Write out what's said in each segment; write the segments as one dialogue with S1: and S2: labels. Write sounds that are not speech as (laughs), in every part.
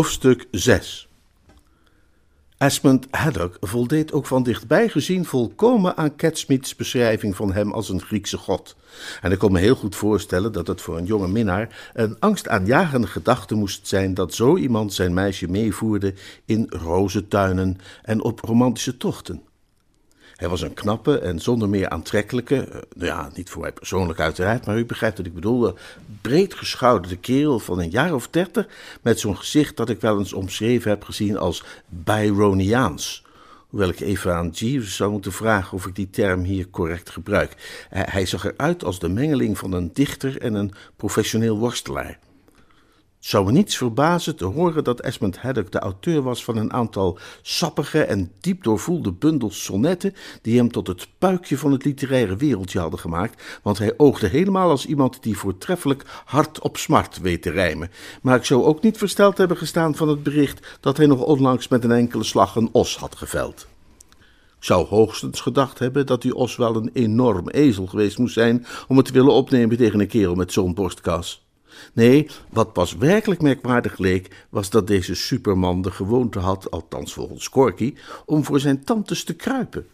S1: Hoofdstuk 6 Esmond Haddock voldeed ook van dichtbij gezien volkomen aan Catsmeets beschrijving van hem als een Griekse god. En ik kon me heel goed voorstellen dat het voor een jonge minnaar een angstaanjagende gedachte moest zijn dat zo iemand zijn meisje meevoerde in rozentuinen en op romantische tochten. Hij was een knappe en zonder meer aantrekkelijke, eh, nou ja, niet voor mij persoonlijk uiteraard, maar u begrijpt wat ik bedoel, breed geschouderde kerel van een jaar of dertig, met zo'n gezicht dat ik wel eens omschreven heb gezien als Byroniaans. Hoewel ik even aan Jeeves zou moeten vragen of ik die term hier correct gebruik. Hij zag eruit als de mengeling van een dichter en een professioneel worstelaar. Zou me niets verbazen te horen dat Esmond Haddock de auteur was van een aantal sappige en diep doorvoelde bundels sonnetten die hem tot het puikje van het literaire wereldje hadden gemaakt, want hij oogde helemaal als iemand die voortreffelijk hard op smart weet te rijmen. Maar ik zou ook niet versteld hebben gestaan van het bericht dat hij nog onlangs met een enkele slag een os had geveld. Ik zou hoogstens gedacht hebben dat die os wel een enorm ezel geweest moest zijn om het te willen opnemen tegen een kerel met zo'n borstkas. Nee, wat pas werkelijk merkwaardig leek, was dat deze superman de gewoonte had, althans volgens Corky, om voor zijn tantes te kruipen.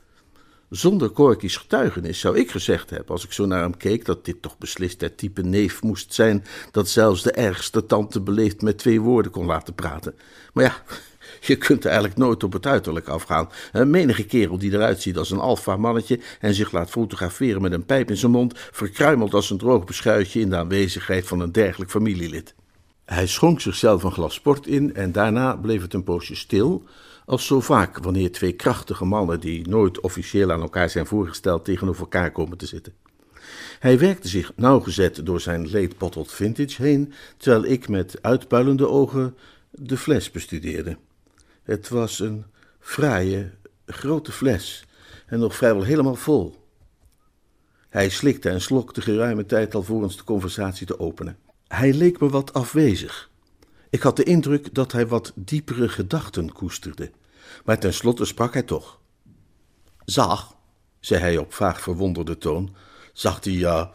S1: Zonder Corky's getuigenis zou ik gezegd hebben, als ik zo naar hem keek, dat dit toch beslist het type neef moest zijn dat zelfs de ergste tante beleefd met twee woorden kon laten praten. Maar ja, je kunt eigenlijk nooit op het uiterlijk afgaan. Een menige kerel die eruit ziet als een alfa-mannetje en zich laat fotograferen met een pijp in zijn mond, verkruimelt als een droog beschuitje in de aanwezigheid van een dergelijk familielid. Hij schonk zichzelf een glas sport in en daarna bleef het een poosje stil, als zo vaak wanneer twee krachtige mannen die nooit officieel aan elkaar zijn voorgesteld tegenover elkaar komen te zitten. Hij werkte zich nauwgezet door zijn late bottled vintage heen, terwijl ik met uitpuilende ogen de fles bestudeerde. Het was een fraaie, grote fles en nog vrijwel helemaal vol. Hij slikte en slokte geruime tijd alvorens de conversatie te openen. Hij leek me wat afwezig. Ik had de indruk dat hij wat diepere gedachten koesterde, maar tenslotte sprak hij toch. Zag, zei hij op vaag verwonderde toon, zag die, uh,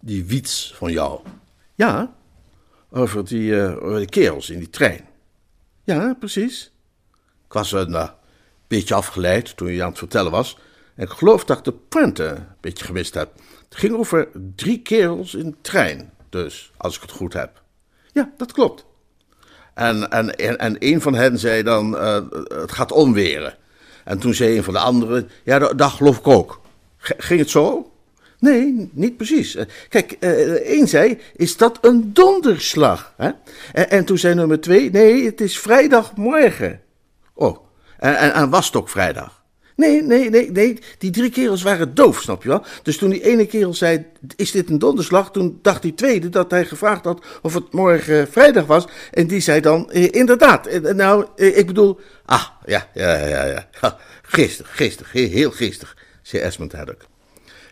S1: die wiets van jou. Ja, over die, uh, over die kerels in die trein. Ja, precies. Ik was een uh, beetje afgeleid toen je aan het vertellen was. En ik geloof dat ik de pointe een beetje gemist heb. Het ging over drie kerels in de trein, dus, als ik het goed heb. Ja, dat klopt. En, en, en, en een van hen zei dan, uh, het gaat omweren. En toen zei een van de anderen, ja, dat, geloof ik ook. Ging het zo? Nee, niet precies. Kijk, uh, één zei, is dat een donderslag? Hè? En, en toen zei nummer twee, nee, het is vrijdagmorgen. Oh, en, en, en was het ook vrijdag? Nee, nee, nee, nee, die drie kerels waren doof, snap je wel? Dus toen die ene kerel zei, is dit een donderslag? Toen dacht die tweede dat hij gevraagd had of het morgen vrijdag was. En die zei dan, eh, inderdaad, eh, nou, eh, ik bedoel... Ah, ja, ja, ja, ja, ja. Geestig, geestig, heel geestig, zei Esmond Haddock.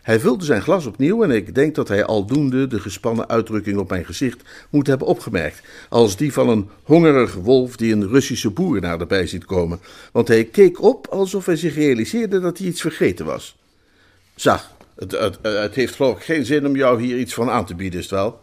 S1: Hij vulde zijn glas opnieuw en ik denk dat hij aldoende de gespannen uitdrukking op mijn gezicht moet hebben opgemerkt, als die van een hongerige wolf die een Russische boer naderbij ziet komen, want hij keek op alsof hij zich realiseerde dat hij iets vergeten was. Zag, het, het, het heeft geloof ik geen zin om jou hier iets van aan te bieden, is het wel?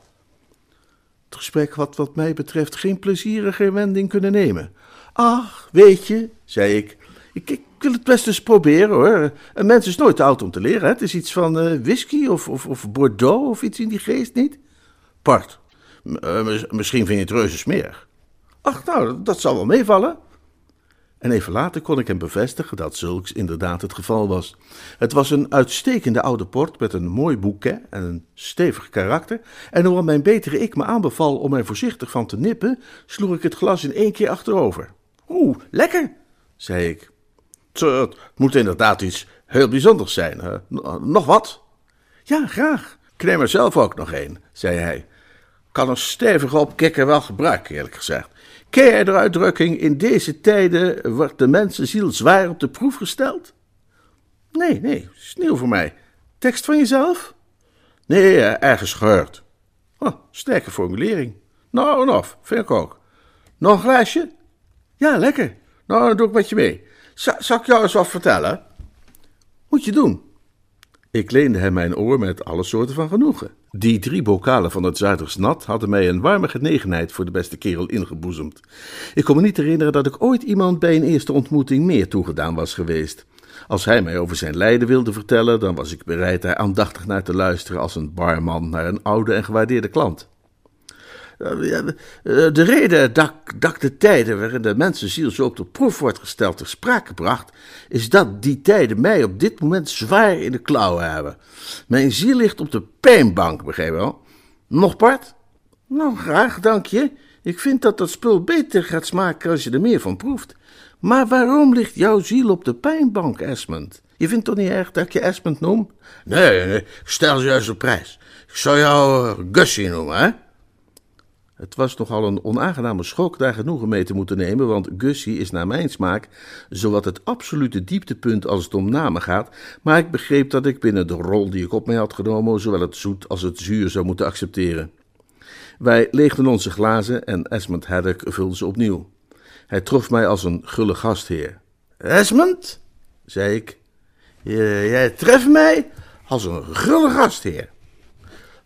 S1: Het gesprek had wat mij betreft geen plezieriger wending kunnen nemen. Ach, weet je, zei ik, ik, ik wil het best eens proberen hoor. Een mens is nooit te oud om te leren. Hè? Het is iets van uh, whisky of, of, of, Bordeaux of iets in die geest, niet? Part. Uh, misschien vind je het reuze. Ach, nou, dat zal wel meevallen. En even later kon ik hem bevestigen dat zulks inderdaad het geval was. Het was een uitstekende oude port met een mooi bouquet en een stevig karakter. En hoewel mijn betere ik me aanbeval om er voorzichtig van te nippen, sloeg ik het glas in één keer achterover. Oeh, lekker, zei ik. Het moet inderdaad iets heel bijzonders zijn. Hè? Nog wat? Ja, graag. Ik neem er zelf ook nog een, zei hij. Kan een stevige opkikker wel gebruiken, eerlijk gezegd. Ken jij de uitdrukking, in deze tijden wordt de mensenziel zwaar op de proef gesteld? Nee, nee, is nieuw voor mij. Tekst van jezelf? Nee, eh, ergens gehoord. Oh, sterke formulering. Nou, en of, vind ik ook. Nog een glaasje? Ja, lekker. Nou, dan doe ik met je mee. Zal ik jou eens wat vertellen? Moet je doen. Ik leende hem mijn oor met alle soorten van genoegen. Die drie bokalen van het Zuiders nat hadden mij een warme genegenheid voor de beste kerel ingeboezemd. Ik kon me niet herinneren dat ik ooit iemand bij een eerste ontmoeting meer toegedaan was geweest. Als hij mij over zijn lijden wilde vertellen, dan was ik bereid daar aandachtig naar te luisteren als een barman naar een oude en gewaardeerde klant. Eh, eh, de reden dat, dat de tijden waarin de mensenziel zo op de proef wordt gesteld ter sprake bracht, is dat die tijden mij op dit moment zwaar in de klauwen hebben. Mijn ziel ligt op de pijnbank, begrijp je wel? Nog part? Nou, graag, dank je. Ik vind dat dat spul beter gaat smaken als je er meer van proeft. Maar waarom ligt jouw ziel op de pijnbank, Esmond? Je vindt toch niet erg dat ik je Esmond noem? Nee, nee, stel juist op prijs. Ik zou jou uh, Gussie noemen, hè? Het was nogal een onaangename schok daar genoegen mee te moeten nemen, want Gussie is naar mijn smaak zowat het absolute dieptepunt als het om namen gaat, maar ik begreep dat ik binnen de rol die ik op mij had genomen zowel het zoet als het zuur zou moeten accepteren. Wij leegden onze glazen en Esmond Haddock vulde ze opnieuw. Hij trof mij als een gulle gastheer. Esmond, zei ik, jij treft mij als een gulle gastheer.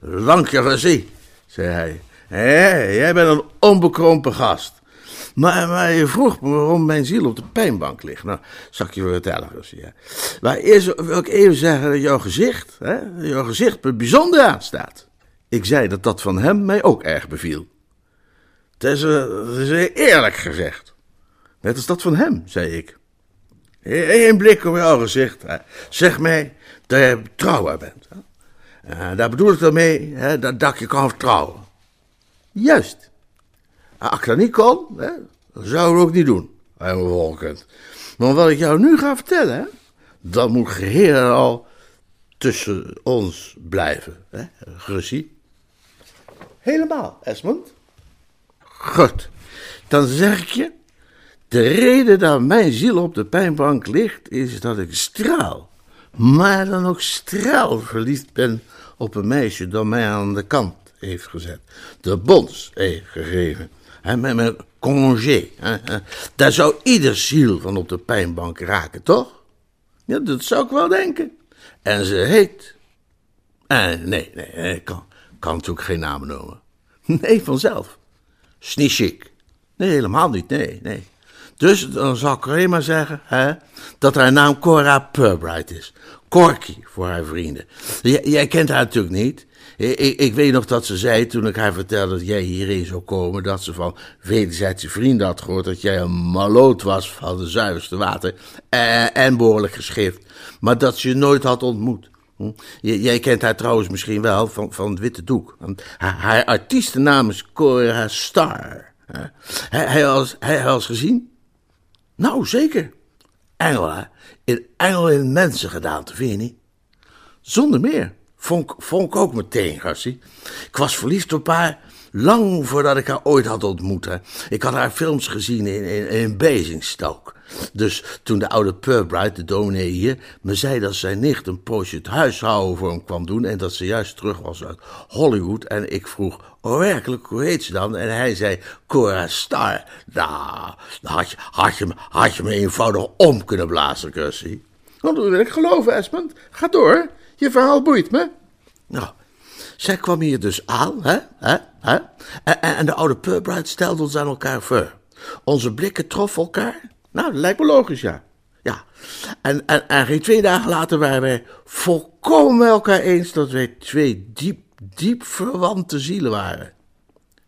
S1: Dank je, Gussie, zei hij. Hé, jij bent een onbekrompen gast. Maar, je vroeg me waarom mijn ziel op de pijnbank ligt. Nou, zal ik je vertellen, Russie. Maar eerst wil ik even zeggen dat jouw gezicht, hè, jouw gezicht me bijzonder aanstaat. Ik zei dat dat van hem mij ook erg beviel. Het is, is eerlijk gezegd. Net als dat van hem, zei ik. Eén blik op jouw gezicht. Hè. Zeg mij dat je betrouwbaar bent. Hè. Uh, daar bedoel ik dan mee hè, dat, dat je kan vertrouwen. Juist. Als ik dat niet kon, hè, dan zou ook niet doen. Helemaal volkend. Maar wat ik jou nu ga vertellen, hè, dat moet geheel al tussen ons blijven. Hè, Gussie. Helemaal, Esmond. Goed, dan zeg ik je, de reden dat mijn ziel op de pijnbank ligt, is dat ik straal, maar dan ook straal verliefd ben op een meisje dat mij aan de kant heeft gezet, de bons heeft gegeven, en met mijn congé. Daar zou ieder ziel van op de pijnbank raken, toch? Ja, dat zou ik wel denken. En ze heet. Eh, nee, nee, ik kan, kan natuurlijk geen naam noemen. (laughs) Nee, vanzelf. Snischik. Nee, helemaal niet, nee, nee. Dus dan zal ik alleen maar zeggen hè, dat haar naam Cora Purbright is. Corky voor haar vrienden. jij kent haar natuurlijk niet. Ik, ik, weet nog dat ze zei toen ik haar vertelde dat jij hierheen zou komen, dat ze van wederzijdse vrienden had gehoord dat jij een maloot was van de zuiverste water en, en behoorlijk geschift, maar dat ze je nooit had ontmoet. Hm? Jij kent haar trouwens misschien wel van, van het Witte Doek. Haar, haar artiestennaam is Cora Star. Hij, hij, als, hij als gezien? Nou, zeker. Engel, in engel in mensen gedaan, vind je niet? Zonder meer. Vond, ik ook meteen, Gassie. Ik was verliefd op haar lang voordat ik haar ooit had ontmoet. Hè. Ik had haar films gezien in, in, in Basingstoke. Dus toen de oude Purbright, de dominee hier, me zei dat zijn nicht een poosje het huishouden voor hem kwam doen en dat ze juist terug was uit Hollywood. En ik vroeg, oh werkelijk, hoe heet ze dan? En hij zei, Cora Star. Nou, had je, had je, had je me eenvoudig om kunnen blazen, Gussie. Dat wil ik geloven, Esmond. Ga door. Je verhaal boeit me. Nou, zij kwam hier dus aan, hè? hè, hè? En, en de oude Purbright stelde ons aan elkaar voor. Onze blikken troffen elkaar. Nou, dat lijkt me logisch, ja. Ja. En, en, en geen twee dagen later waren wij volkomen elkaar eens dat wij twee diep, diep verwante zielen waren.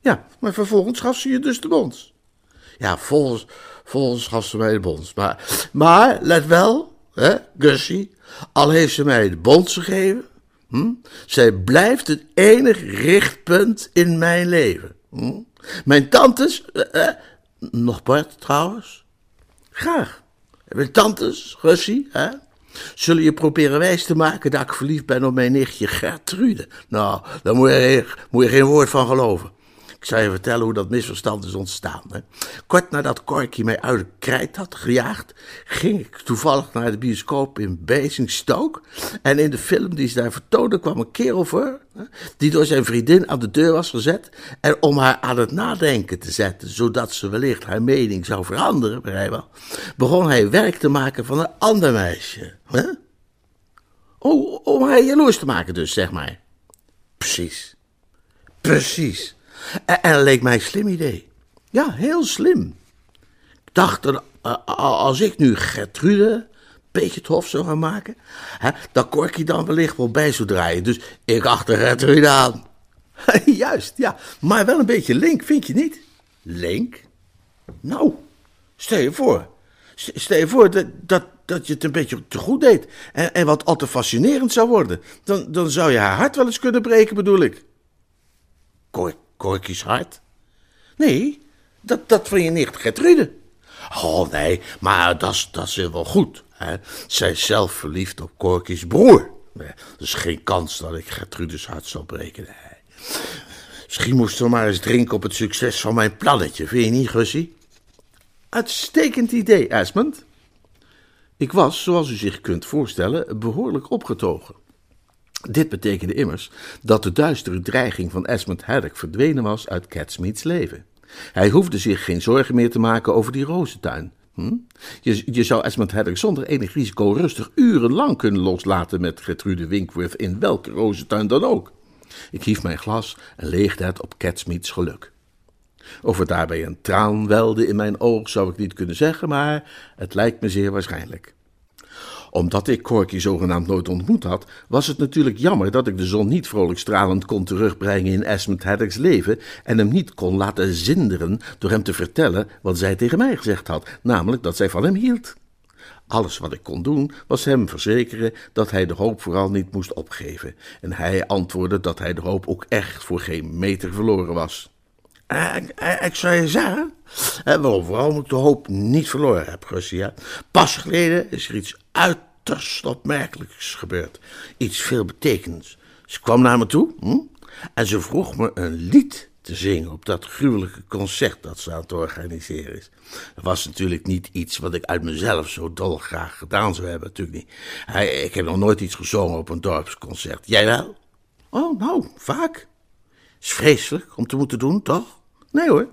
S1: Ja, maar vervolgens gaf ze je dus de bons. Ja, volgens, volgens gaf ze mij de bons. Maar, maar let wel, hè, Gussie, al heeft ze mij de bons gegeven, hm, zij blijft het enige richtpunt in mijn leven. Hm. Mijn tantes, eh, eh, nog Bart trouwens, graag. Mijn tantes, Gussie, hè, Zullen je proberen wijs te maken dat ik verliefd ben op mijn nichtje Gertrude? Nou, daar moet je, moet je geen woord van geloven. Ik zal je vertellen hoe dat misverstand is ontstaan. Kort nadat Corky mij uit de krijt had gejaagd, ging ik toevallig naar de bioscoop in Basingstoke. En in de film die ze daar vertoonde kwam een kerel voor, hè, die door zijn vriendin aan de deur was gezet. En om haar aan het nadenken te zetten, zodat ze wellicht haar mening zou veranderen, begrijp begon hij werk te maken van een ander meisje. Hè? Oh, om haar jaloers te maken dus, zeg maar. Precies. Precies. En, en leek mij een slim idee. Ja, heel slim. Ik dacht dat eh, als ik nu Gertrude beetje het zou gaan maken, hè, dat Corky dan wellicht wel bij zou draaien. Dus ik achter Gertrude aan. (laughs) Juist, ja. Maar wel een beetje link, vind je niet? Link? Nou, stel je voor. Stel je voor dat, dat, dat je het een beetje te goed deed en, en wat al te fascinerend zou worden. Dan, dan zou je haar hart wel eens kunnen breken, bedoel ik. Cor Corky's hart? Nee, dat, dat van je nicht Gertrude. Oh nee, maar dat is, wel goed. Hè? Zij is zelf verliefd op Corky's broer. Er is geen kans dat ik Gertrudes hart zal breken. Misschien moest ze maar eens drinken op het succes van mijn plannetje, vind je niet, Gussie? Uitstekend idee, Esmond. Ik was, zoals u zich kunt voorstellen, behoorlijk opgetogen. Dit betekende immers dat de duistere dreiging van Esmond Haddock verdwenen was uit Catsmeets leven. Hij hoefde zich geen zorgen meer te maken over die rozentuin. Hm? Je, je zou Esmond Haddock zonder enig risico rustig urenlang kunnen loslaten met Gertrude Winkworth in welke rozentuin dan ook. Ik hief mijn glas en leegde het op Catsmeets geluk. Of er daarbij een traan welde in mijn oog zou ik niet kunnen zeggen, maar het lijkt me zeer waarschijnlijk omdat ik Corky zogenaamd nooit ontmoet had, was het natuurlijk jammer dat ik de zon niet vrolijk stralend kon terugbrengen in Esmond Haddock's leven en hem niet kon laten zinderen door hem te vertellen wat zij tegen mij gezegd had, namelijk dat zij van hem hield. Alles wat ik kon doen, was hem verzekeren dat hij de hoop vooral niet moest opgeven. En hij antwoordde dat hij de hoop ook echt voor geen meter verloren was. Uh, ik, zou je zeggen, waarom vooral ik de hoop niet verloren heb, Gussie. Pas geleden is er iets uiterst opmerkelijks gebeurd. Iets veelbetekends. Ze kwam naar me toe hm? en ze vroeg me een lied te zingen op dat gruwelijke concert dat ze aan het organiseren is. Dat was natuurlijk niet iets wat ik uit mezelf zo dolgraag gedaan zou hebben, natuurlijk niet. Ik heb nog nooit iets gezongen op een dorpsconcert. Jij wel? Oh, nou, vaak. Is vreselijk om te moeten doen, toch? Nee hoor,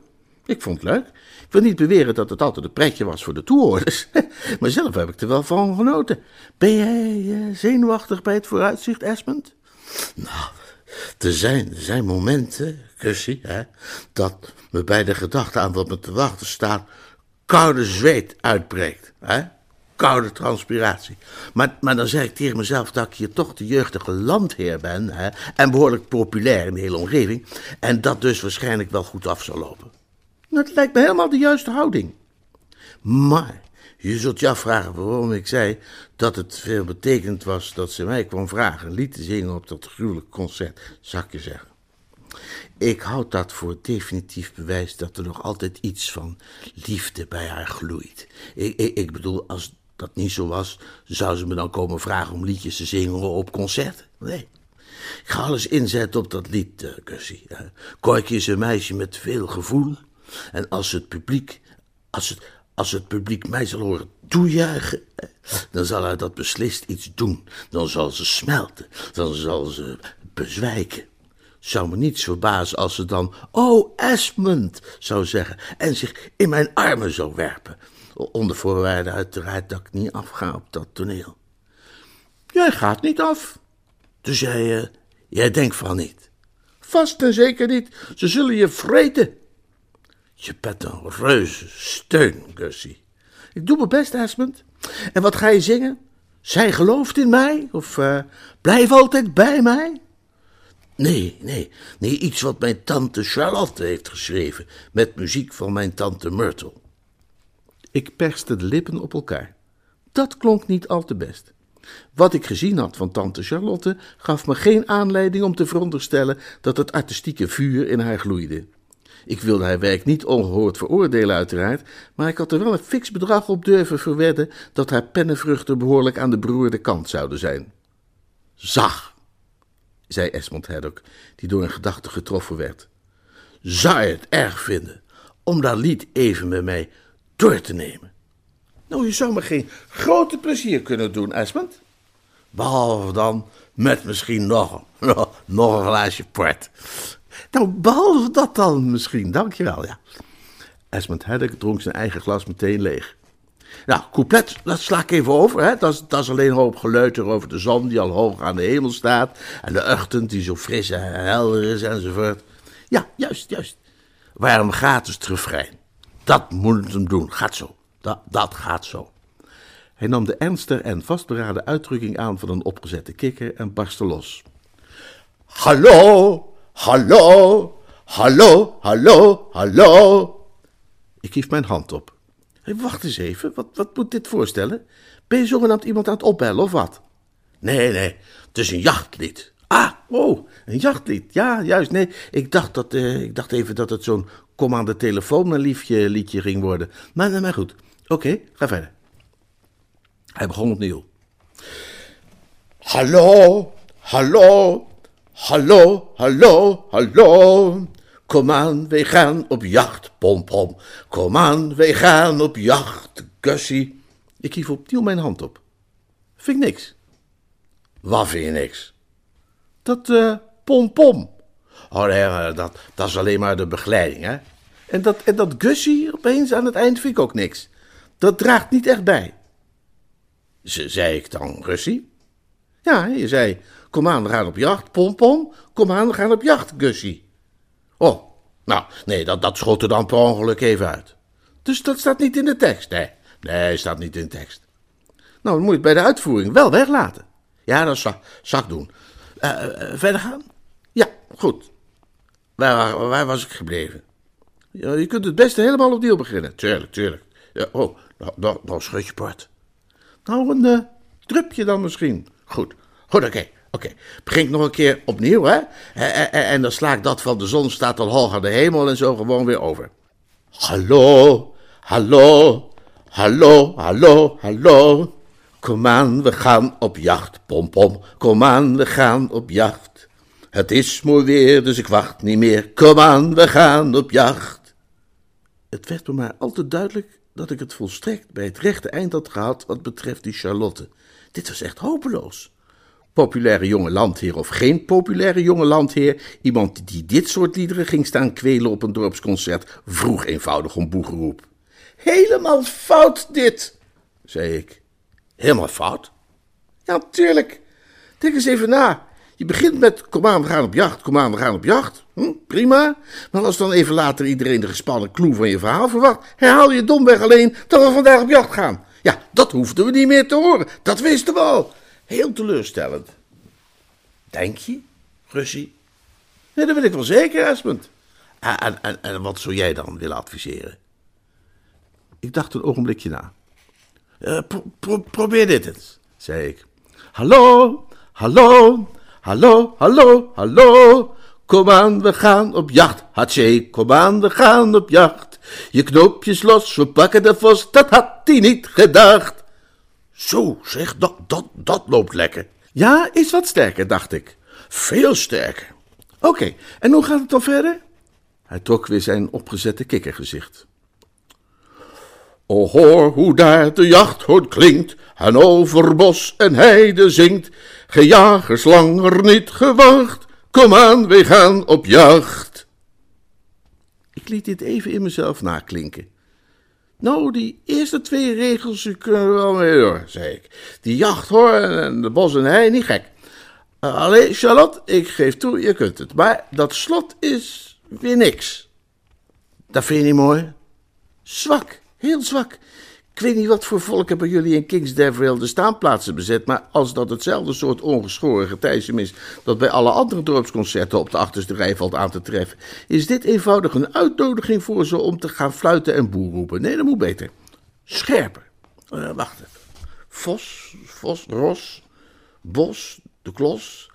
S1: ik vond het leuk. Ik wil niet beweren dat het altijd een pretje was voor de toehoorders. (laughs) maar zelf heb ik er wel van genoten. Ben jij uh, zenuwachtig bij het vooruitzicht, Esmond? Nou, er zijn, zijn momenten, Gussie, hè, dat me bij de gedachte aan wat me te wachten staat, koude zweet uitbreekt. Hè? Koude transpiratie. Maar, maar dan zeg ik tegen mezelf dat ik hier toch de jeugdige landheer ben hè, en behoorlijk populair in de hele omgeving. En dat dus waarschijnlijk wel goed af zal lopen. Dat lijkt me helemaal de juiste houding. Maar je zult je afvragen waarom ik zei dat het veel betekend was dat ze mij kwam vragen een lied te zingen op dat gruwelijk concert, zou ik je zeggen. Ik houd dat voor definitief bewijs dat er nog altijd iets van liefde bij haar gloeit. Ik, ik, ik bedoel, als dat niet zo was, zou ze me dan komen vragen om liedjes te zingen op concerten. Nee. Ik ga alles inzetten op dat lied, uh, Gussie. Uh, is een meisje met veel gevoel. En als het publiek, als het, als het publiek mij zal horen toejuichen, dan zal hij dat beslist iets doen. Dan zal ze smelten, dan zal ze bezwijken. Zou me niets verbazen als ze dan, oh Esmond, zou zeggen en zich in mijn armen zou werpen. Onder voorwaarde uiteraard dat ik niet afga op dat toneel. Jij gaat niet af. Dus jij, uh, jij denkt van niet. Vast en zeker niet. Ze zullen je vreten. Je bent een reuze steun, Gussie. Ik doe mijn best, Esmond. En wat ga je zingen? Zij gelooft in mij? Of uh, blijf altijd bij mij? Nee, nee, nee, iets wat mijn tante Charlotte heeft geschreven, met muziek van mijn tante Myrtle. Ik perste de lippen op elkaar. Dat klonk niet al te best. Wat ik gezien had van tante Charlotte gaf me geen aanleiding om te veronderstellen dat het artistieke vuur in haar gloeide. Ik wilde haar werk niet ongehoord veroordelen, uiteraard, maar ik had er wel een fix bedrag op durven verwedden dat haar pennenvruchten behoorlijk aan de beroerde kant zouden zijn. Zag, zei Esmond Haddock, die door een gedachte getroffen werd. Zou je het erg vinden om dat lied even met mij door te nemen? Nou, je zou me geen grote plezier kunnen doen, Esmond. Behalve dan met misschien nog, (laughs) nog een glaasje port. Nou, behalve dat dan misschien, dankjewel, ja. Esmond Haddock dronk zijn eigen glas meteen leeg. Nou, couplet, dat sla ik even over. Hè? Dat, is, alleen een hoop geleuter over de zon die al hoog aan de hemel staat. En de ochtend die zo fris en helder is enzovoort. Ja, juist, juist. Waarom gaat het refrein? Dat moet hem doen, gaat zo. Dat, dat gaat zo. Hij nam de ernstige en vastberaden uitdrukking aan van een opgezette kikker en barstte los. Hallo, hallo, hallo, hallo, hallo. Ik hief mijn hand op. Hey, wacht eens even, wat, wat moet dit voorstellen? Ben je zogenaamd iemand aan het opbellen of wat? Nee, nee, het is een jachtlied. Ah, oh, een jachtlied. Ja, juist. Nee, ik dacht, dat, uh, ik dacht even dat het zo'n kom aan de telefoon een liefje liedje ging worden. Maar, maar goed. Oké, ga verder. Hij begon opnieuw. Hallo, hallo, hallo, hallo, hallo. Kom aan, wij gaan op jacht, pom pom. Kom aan, wij gaan op jacht, Gussie. Ik hief opnieuw mijn hand op. Vind ik niks. Wat vind je niks? Dat uh, pom pom. Oh nee, eh, dat, dat is alleen maar de begeleiding, hè. En dat, en dat Gussie opeens aan het eind vind ik ook niks. Dat draagt niet echt bij. Ze, zei ik dan, Gussie? Ja, je zei, kom aan, we gaan op jacht, pom pom. Kom aan, we gaan op jacht, Gussie. Oh, nou, nee, dat, dat schot er dan per ongeluk even uit. Dus dat staat niet in de tekst? Nee, nee, staat niet in de tekst. Nou, dan moet je bij de uitvoering wel weglaten. Ja, dat zal ik doen. Uh, uh, verder gaan? Ja, goed. Waar, waar was ik gebleven? Ja, je kunt het beste helemaal opnieuw beginnen. Tuurlijk, tuurlijk. Ja, oh, nou, nou, nou schud. Nou, een uh, drupje dan misschien. Goed, goed, oké. Oké, begin nog een keer opnieuw, hè? En, en, en dan sla ik dat van de zon staat al hoog aan de hemel en zo gewoon weer over. Hallo, hallo, hallo, hallo, hallo. Kom aan, we gaan op jacht, pom pom. Kom aan, we gaan op jacht. Het is mooi weer, dus ik wacht niet meer. Kom aan, we gaan op jacht. Het werd me maar al te duidelijk dat ik het volstrekt bij het rechte eind had gehad wat betreft die Charlotte. Dit was echt hopeloos populaire jonge landheer of geen populaire jonge landheer, iemand die dit soort liederen ging staan kwelen op een dorpsconcert, vroeg eenvoudig om boegeroep. Helemaal fout dit, zei ik. Helemaal fout? Ja, natuurlijk. Denk eens even na. Je begint met, kom aan, we gaan op jacht, kom aan, we gaan op jacht. Hm, prima. Maar als dan even later iedereen de gespannen kloe van je verhaal verwacht, herhaal je domweg alleen dat we vandaag op jacht gaan. Ja, dat hoefden we niet meer te horen. Dat wisten we al. Heel teleurstellend. Denk je, Russie? Nee, dat weet ik wel zeker, Esmond. En, en, en wat zou jij dan willen adviseren? Ik dacht een ogenblikje na. Uh, probeer dit eens, zei ik. Hallo, hallo, hallo, hallo, hallo. Kom aan, we gaan op jacht. Hatsé, kom aan, we gaan op jacht. Je knoopjes los, we pakken de vos, dat had hij niet gedacht. Zo, zeg, dat, dat, dat loopt lekker. Ja, is wat sterker, dacht ik. Veel sterker. Oké, en hoe gaat het dan verder? Hij trok weer zijn opgezette kikkergezicht. O hoor hoe daar de jachthoorn klinkt, en over bos en heide zingt. Gejagers langer niet gewacht, kom aan, wij gaan op jacht. Ik liet dit even in mezelf naklinken. Nou, die eerste twee regels kunnen wel mee door, zei ik. Die jacht hoor en de bos en hei, niet gek. Uh, Allee, Charlotte, ik geef toe, je kunt het. Maar dat slot is weer niks. Dat vind je niet mooi? Zwak, heel zwak. Ik weet niet wat voor volk hebben jullie in Kingsdeville de staanplaatsen bezet, maar als dat hetzelfde soort ongeschoren getijsem is dat bij alle andere dorpsconcerten op de achterste rij valt aan te treffen, is dit eenvoudig een uitnodiging voor ze om te gaan fluiten en boer roepen. Nee, dat moet beter. Scherper. Uh, wacht even. Vos, Vos, Ros, Bos, de Klos.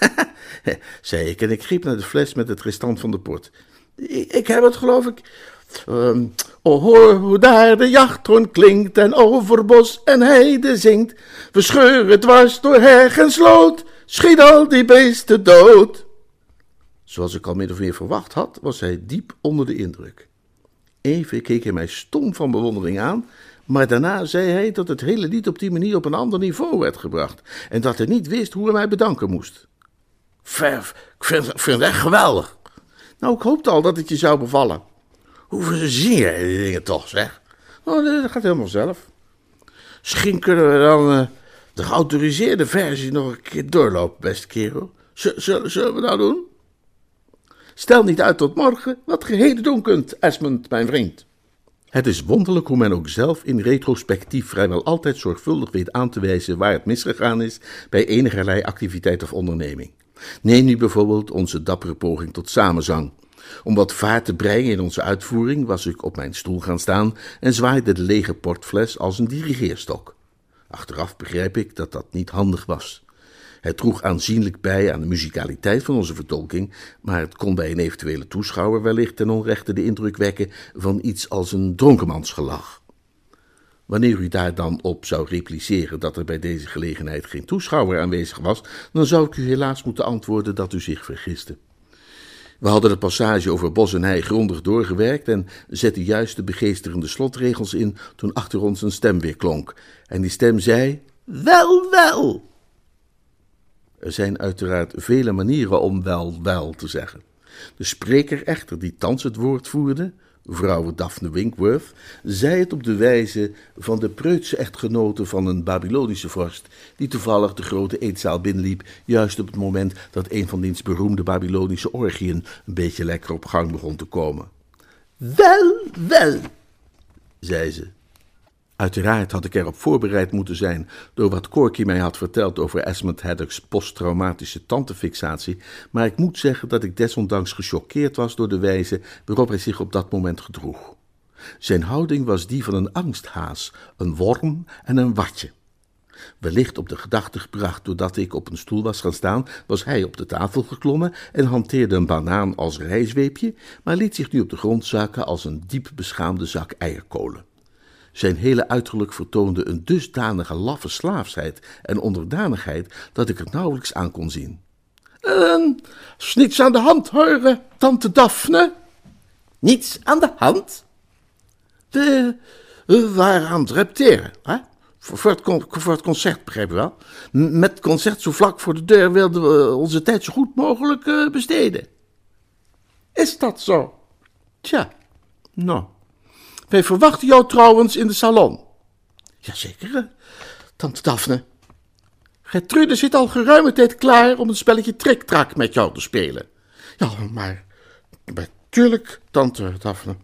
S1: (laughs) zei ik en ik greep naar de fles met het restant van de port. Ik heb het, geloof ik. Oh, hoor hoe daar de jachthoorn klinkt en over bos en heide zingt. Verscheur het dwars door heg en sloot, schiet al die beesten dood. Zoals ik al min of meer verwacht had, was hij diep onder de indruk. Even keek hij mij stom van bewondering aan, maar daarna zei hij dat het hele lied op die manier op een ander niveau werd gebracht en dat hij niet wist hoe hij mij bedanken moest. Verf, ik vind, vind het echt geweldig. Nou, ik hoopte al dat het je zou bevallen. Hoe zing jij die dingen toch, zeg? Oh, dat gaat helemaal zelf. Misschien kunnen we dan uh, de geautoriseerde versie nog een keer doorlopen, beste kerel. zullen, we dat doen? Stel niet uit tot morgen wat je heden doen kunt, Esmond, mijn vriend. Het is wonderlijk hoe men ook zelf in retrospectief vrijwel altijd zorgvuldig weet aan te wijzen waar het misgegaan is bij enigerlei activiteit of onderneming. Neem nu bijvoorbeeld onze dappere poging tot samenzang. Om wat vaart te brengen in onze uitvoering was ik op mijn stoel gaan staan en zwaaide de lege portfles als een dirigeerstok. Achteraf begrijp ik dat dat niet handig was. Het droeg aanzienlijk bij aan de muzikaliteit van onze vertolking, maar het kon bij een eventuele toeschouwer wellicht ten onrechte de indruk wekken van iets als een dronkenmansgelach. Wanneer u daar dan op zou repliceren dat er bij deze gelegenheid geen toeschouwer aanwezig was, dan zou ik u helaas moeten antwoorden dat u zich vergiste. We hadden de passage over bos en hei grondig doorgewerkt en zetten juist de begeesterende slotregels in toen achter ons een stem weer klonk. En die stem zei: Wel, wel! Er zijn uiteraard vele manieren om wel, wel te zeggen. De spreker echter, die thans het woord voerde, vrouw Daphne Winkworth, zei het op de wijze van de preutse echtgenote van een Babylonische vorst, die toevallig de grote eetzaal binnenliep, juist op het moment dat een van diens beroemde Babylonische orgieën een beetje lekker op gang begon te komen. Wel, wel, zei ze. Uiteraard had ik erop voorbereid moeten zijn door wat Corky mij had verteld over Esmond Haddock's posttraumatische tandefixatie, maar ik moet zeggen dat ik desondanks gechoqueerd was door de wijze waarop hij zich op dat moment gedroeg. Zijn houding was die van een angsthaas, een worm en een watje. Wellicht op de gedachte gebracht doordat ik op een stoel was gaan staan, was hij op de tafel geklommen en hanteerde een banaan als rijzweepje, maar liet zich nu op de grond zakken als een diep beschaamde zak eierkolen. Zijn hele uiterlijk vertoonde een dusdanige laffe slaafsheid en onderdanigheid dat ik er nauwelijks aan kon zien. Uh, is niets aan de hand, hoor, tante Daphne? Niets aan de hand? We, we waren aan het repeteren, hè? Voor, het, voor het concert, begrijp je wel? Met het concert zo vlak voor de deur wilden we onze tijd zo goed mogelijk uh, besteden. Is dat zo? Tja, nou. Wij verwachten jou trouwens in de salon. Jazeker, tante Daphne. Gertrude zit al geruime tijd klaar om een spelletje triktrak met jou te spelen. Ja, maar natuurlijk, tante Daphne.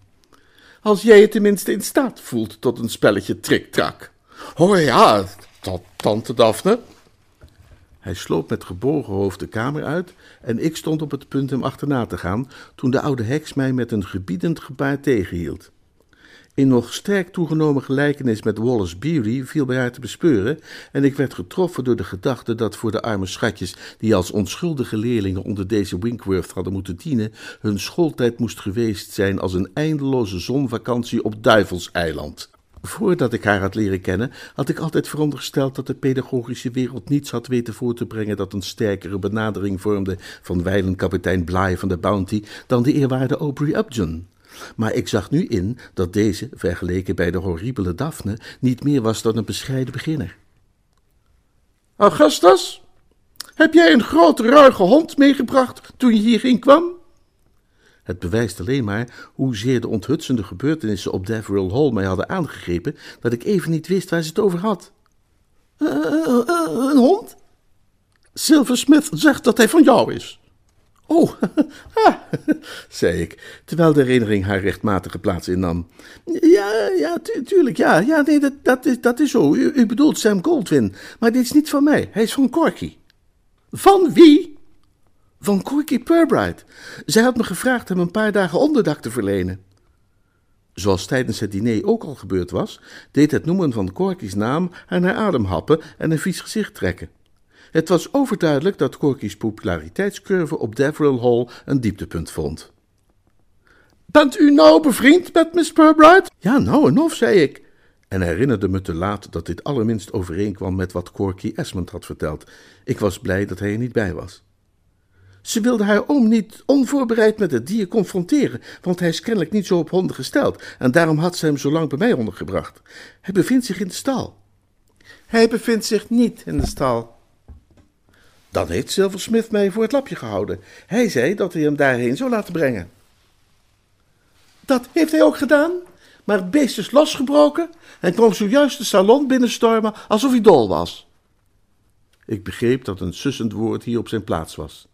S1: Als jij je tenminste in staat voelt tot een spelletje triktrak. Oh ja, tante Daphne. Hij sloop met gebogen hoofd de kamer uit en ik stond op het punt hem achterna te gaan toen de oude heks mij met een gebiedend gebaar tegenhield. In nog sterk toegenomen gelijkenis met Wallace Beery viel bij haar te bespeuren, en ik werd getroffen door de gedachte dat voor de arme schatjes, die als onschuldige leerlingen onder deze Winkworth hadden moeten dienen, hun schooltijd moest geweest zijn als een eindeloze zonvakantie op Duivelseiland. Voordat ik haar had leren kennen, had ik altijd verondersteld dat de pedagogische wereld niets had weten voor te brengen dat een sterkere benadering vormde van wijlen kapitein van de Bounty dan de eerwaarde Aubrey Upjohn. Maar ik zag nu in dat deze, vergeleken bij de horribele Daphne, niet meer was dan een bescheiden beginner. Augustus, heb jij een grote ruige hond meegebracht toen je hierheen kwam? Het bewijst alleen maar hoezeer de onthutsende gebeurtenissen op Deverill Hall mij hadden aangegrepen, dat ik even niet wist waar ze het over had. Uh, uh, een hond? Silver Smith zegt dat hij van jou is. Oh, (laughs) (laughs) zei ik, terwijl de herinnering haar rechtmatige plaats innam. Ja, ja, tuurlijk, ja, ja, nee, dat, dat, is, dat is zo. U, u bedoelt Sam Goldwyn, maar dit is niet van mij, hij is van Corky. Van wie? Van Corky Purbright. Zij had me gevraagd hem een paar dagen onderdak te verlenen. Zoals tijdens het diner ook al gebeurd was, deed het noemen van Corky's naam haar naar adem happen en een vies gezicht trekken. Het was overduidelijk dat Corky's populariteitscurve op Deverill Hall een dieptepunt vond.
S2: Bent u nou bevriend met Miss Purbright?
S1: Ja, nou en of, zei ik. En herinnerde me te laat dat dit allerminst overeenkwam met wat Corky Esmond had verteld. Ik was blij dat hij er niet bij was. Ze wilde haar oom niet onvoorbereid met het dier confronteren, want hij is kennelijk niet zo op honden gesteld, en daarom had ze hem zo lang bij mij ondergebracht. Hij bevindt zich in de stal.
S2: Hij bevindt zich niet in de stal.
S1: Dan heeft Silversmith mij voor het lapje gehouden. Hij zei dat hij hem daarheen zou laten brengen.
S2: Dat heeft hij ook gedaan, maar het beest is losgebroken en kwam zojuist de salon binnenstormen alsof hij dol was.
S1: Ik begreep dat een sussend woord hier op zijn plaats was.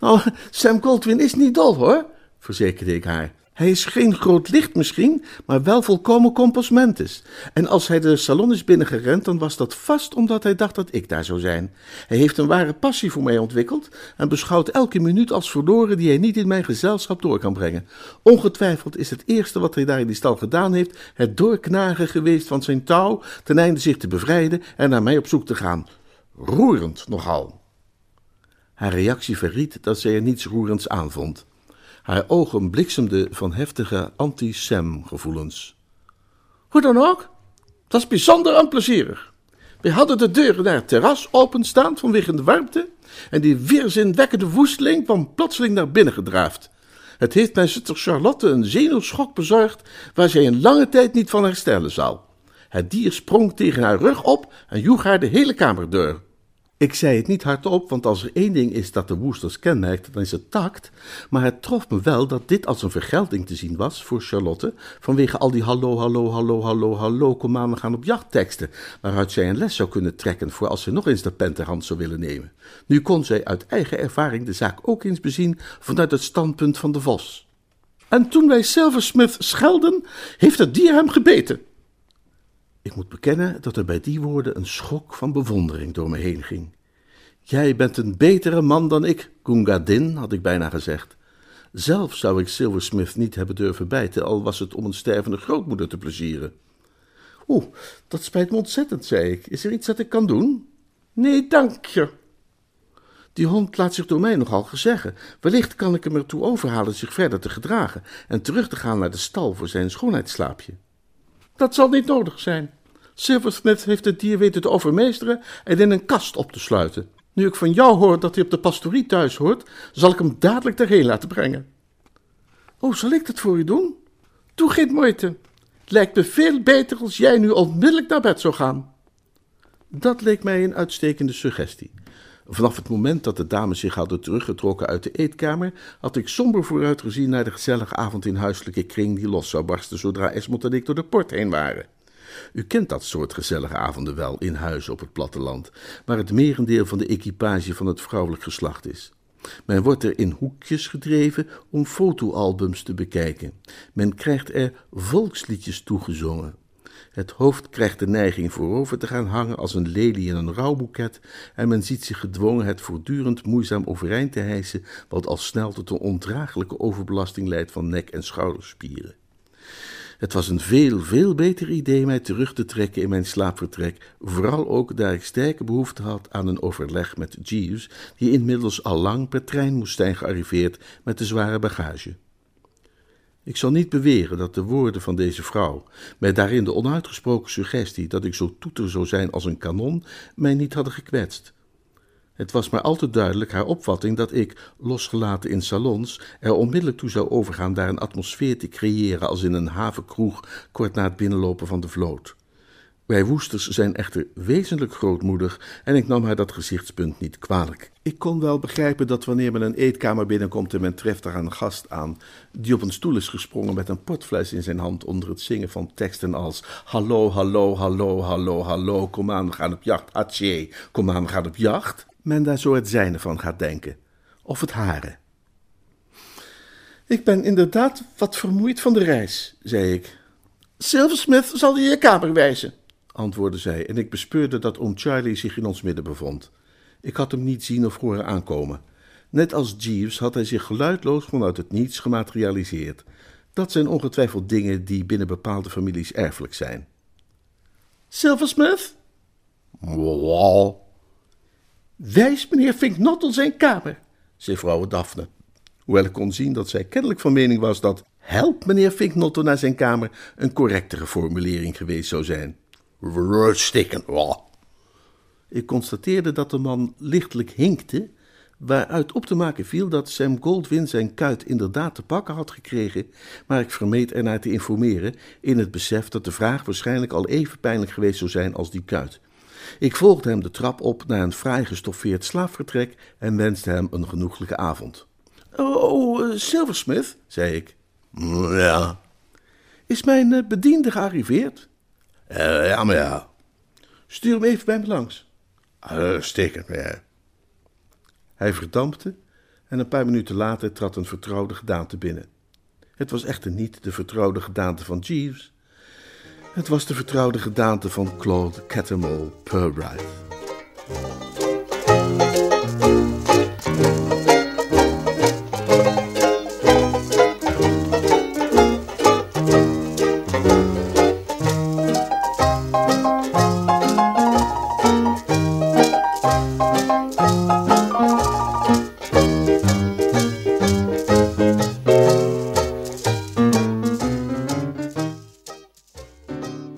S2: Nou, Sam Goldwyn is niet dol hoor, verzekerde ik haar. Hij is geen groot licht misschien, maar wel volkomen composmentis. En als hij de salon is binnengerend, dan was dat vast omdat hij dacht dat ik daar zou zijn. Hij heeft een ware passie voor mij ontwikkeld en beschouwt elke minuut als verloren die hij niet in mijn gezelschap door kan brengen. Ongetwijfeld is het eerste wat hij daar in die stal gedaan heeft, het doorknagen geweest van zijn touw, ten einde zich te bevrijden en naar mij op zoek te gaan. Roerend nogal.
S1: Haar reactie verried dat zij er niets roerends aan vond. Haar ogen bliksemden van heftige anti-Sam-gevoelens.
S2: Hoe dan ook, dat is bijzonder onplezierig. We hadden de deuren naar het terras openstaan vanwege de warmte en die weerzinwekkende woesteling kwam plotseling naar binnen gedraafd. Het heeft mijn zuster Charlotte een zenuwschok bezorgd waar zij een lange tijd niet van herstellen zal. Het dier sprong tegen haar rug op en joeg haar de hele kamer door. Ik zei het niet hardop, want als er één ding is dat de Woesters kenmerkt, dan is het tact. Maar het trof me wel dat dit als een vergelding te zien was voor Charlotte, vanwege al die hallo, hallo, hallo, hallo, hallo, kom we gaan op jacht teksten, waaruit zij een les zou kunnen trekken voor als ze nog eens de pen zou willen nemen. Nu kon zij uit eigen ervaring de zaak ook eens bezien vanuit het standpunt van de vos. En toen wij Silversmith schelden, heeft het dier hem gebeten.
S1: Ik moet bekennen dat er bij die woorden een schok van bewondering door me heen ging. Jij bent een betere man dan ik, Gungadin, had ik bijna gezegd. Zelf zou ik Silversmith niet hebben durven bijten, al was het om een stervende grootmoeder te plezieren.
S2: Oeh, dat spijt me ontzettend, zei ik. Is er iets dat ik kan doen? Nee, dank je. Die hond laat zich door mij nogal gezeggen. Wellicht kan ik hem ertoe overhalen zich verder te gedragen en terug te gaan naar de stal voor zijn schoonheidsslaapje. Dat zal niet nodig zijn. Silversmith heeft het dier weten te overmeesteren en in een kast op te sluiten. Nu ik van jou hoor dat hij op de pastorie thuis hoort, zal ik hem dadelijk daarheen laten brengen. Oh, zal ik dat voor u doen? Doe geen moeite. Het lijkt me veel beter als jij nu onmiddellijk naar bed zou gaan.
S1: Dat leek mij een uitstekende suggestie. Vanaf het moment dat de dames zich hadden teruggetrokken uit de eetkamer, had ik somber vooruitgezien naar de gezellige avond in huiselijke kring die los zou barsten zodra Esmond en ik door de port heen waren. U kent dat soort gezellige avonden wel in huis op het platteland, waar het merendeel van de equipage van het vrouwelijk geslacht is. Men wordt er in hoekjes gedreven om fotoalbums te bekijken. Men krijgt er volksliedjes toegezongen. Het hoofd krijgt de neiging voorover te gaan hangen als een lelie in een rouwboeket en men ziet zich gedwongen het voortdurend moeizaam overeind te hijsen, wat al snel tot een ondraaglijke overbelasting leidt van nek- en schouderspieren. Het was een veel, veel beter idee mij terug te trekken in mijn slaapvertrek, vooral ook daar ik sterke behoefte had aan een overleg met Jeeves, die inmiddels al lang per trein moest zijn gearriveerd met de zware bagage. Ik zal niet beweren dat de woorden van deze vrouw, met daarin de onuitgesproken suggestie dat ik zo toeter zou zijn als een kanon, mij niet hadden gekwetst. Het was maar al te duidelijk haar opvatting dat ik, losgelaten in salons, er onmiddellijk toe zou overgaan daar een atmosfeer te creëren als in een havenkroeg kort na het binnenlopen van de vloot. Wij Woesters zijn echter wezenlijk grootmoedig en ik nam haar dat gezichtspunt niet kwalijk. Ik kon wel begrijpen dat wanneer men een eetkamer binnenkomt en men treft daar een gast aan, die op een stoel is gesprongen met een potfles in zijn hand onder het zingen van teksten als Hallo, hallo, hallo, hallo, hallo, kom aan, we gaan op jacht, atje, kom aan, we gaan op jacht, men daar zo het zijne van gaat denken. Of het hare.
S2: Ik ben inderdaad wat vermoeid van de reis, zei ik. Silversmith zal je je kamer wijzen
S1: antwoordde zij, en ik bespeurde dat oom Charlie zich in ons midden bevond. Ik had hem niet zien of horen aankomen. Net als Jeeves had hij zich geluidloos vanuit het niets gematerialiseerd. Dat zijn ongetwijfeld dingen die binnen bepaalde families erfelijk zijn.
S2: Silversmith?
S1: Wal.
S2: Wijs meneer Finknottel zijn kamer, zei vrouw Daphne. Hoewel ik kon zien dat zij kennelijk van mening was dat help meneer Finknotter naar zijn kamer een correctere formulering geweest zou zijn.
S1: Oh.
S2: Ik constateerde dat de man lichtelijk hinkte, waaruit op te maken viel dat Sam Goldwyn zijn kuit inderdaad te pakken had gekregen, maar ik vermeed ernaar te informeren in het besef dat de vraag waarschijnlijk al even pijnlijk geweest zou zijn als die kuit. Ik volgde hem de trap op naar een fraai gestoffeerd slaapvertrek en wenste hem een genoeglijke avond. Oh, uh, Silversmith, zei ik.
S1: Ja.
S2: Is mijn eh, bediende gearriveerd?
S1: Eh, ja, maar ja.
S2: Stuur hem even bij me langs.
S1: Uh, Stikken, ja.
S2: Hij verdampte en een paar minuten later trad een vertrouwde gedaante binnen. Het was echter niet de vertrouwde gedaante van Jeeves. Het was de vertrouwde gedaante van Claude Catamol Purbright.